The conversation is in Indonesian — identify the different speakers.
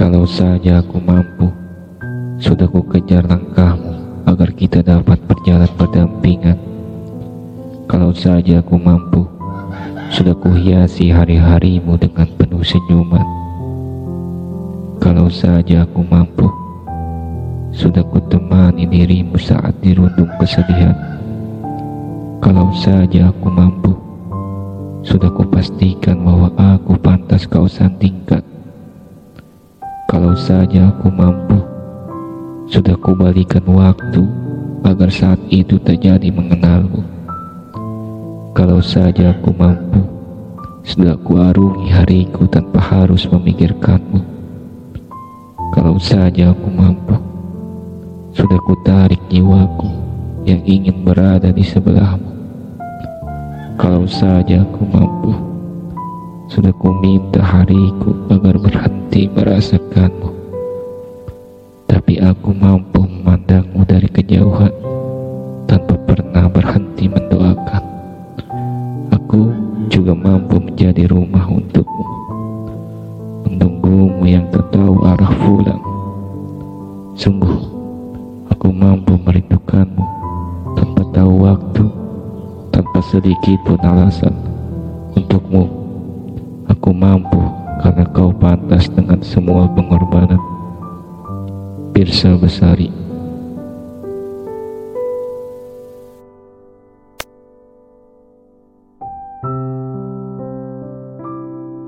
Speaker 1: Kalau saja aku mampu, sudah ku kejar langkahmu agar kita dapat berjalan berdampingan. Kalau saja aku mampu, sudah ku hiasi hari-harimu dengan penuh senyuman. Kalau saja aku mampu, sudah ku temani dirimu saat dirundung kesedihan. Kalau saja aku mampu, sudah ku pastikan bahwa aku pantas kau sandingkan. Kalau saja aku mampu, sudah kubalikan waktu agar saat itu terjadi mengenalmu. Kalau saja aku mampu, sudah kuarungi hariku tanpa harus memikirkanmu. Kalau saja aku mampu, sudah kutarik jiwaku yang ingin berada di sebelahmu. Kalau saja aku mampu, sudah ku minta hariku agar berhenti merasakanmu. Tapi aku mampu memandangmu dari kejauhan tanpa pernah berhenti mendoakan. Aku juga mampu menjadi rumah untukmu. Menunggumu yang tak tahu arah pulang. Sungguh, aku mampu merindukanmu tanpa tahu waktu, tanpa sedikit pun alasan untukmu Aku mampu karena kau pantas dengan semua pengorbanan. Pirsa Besari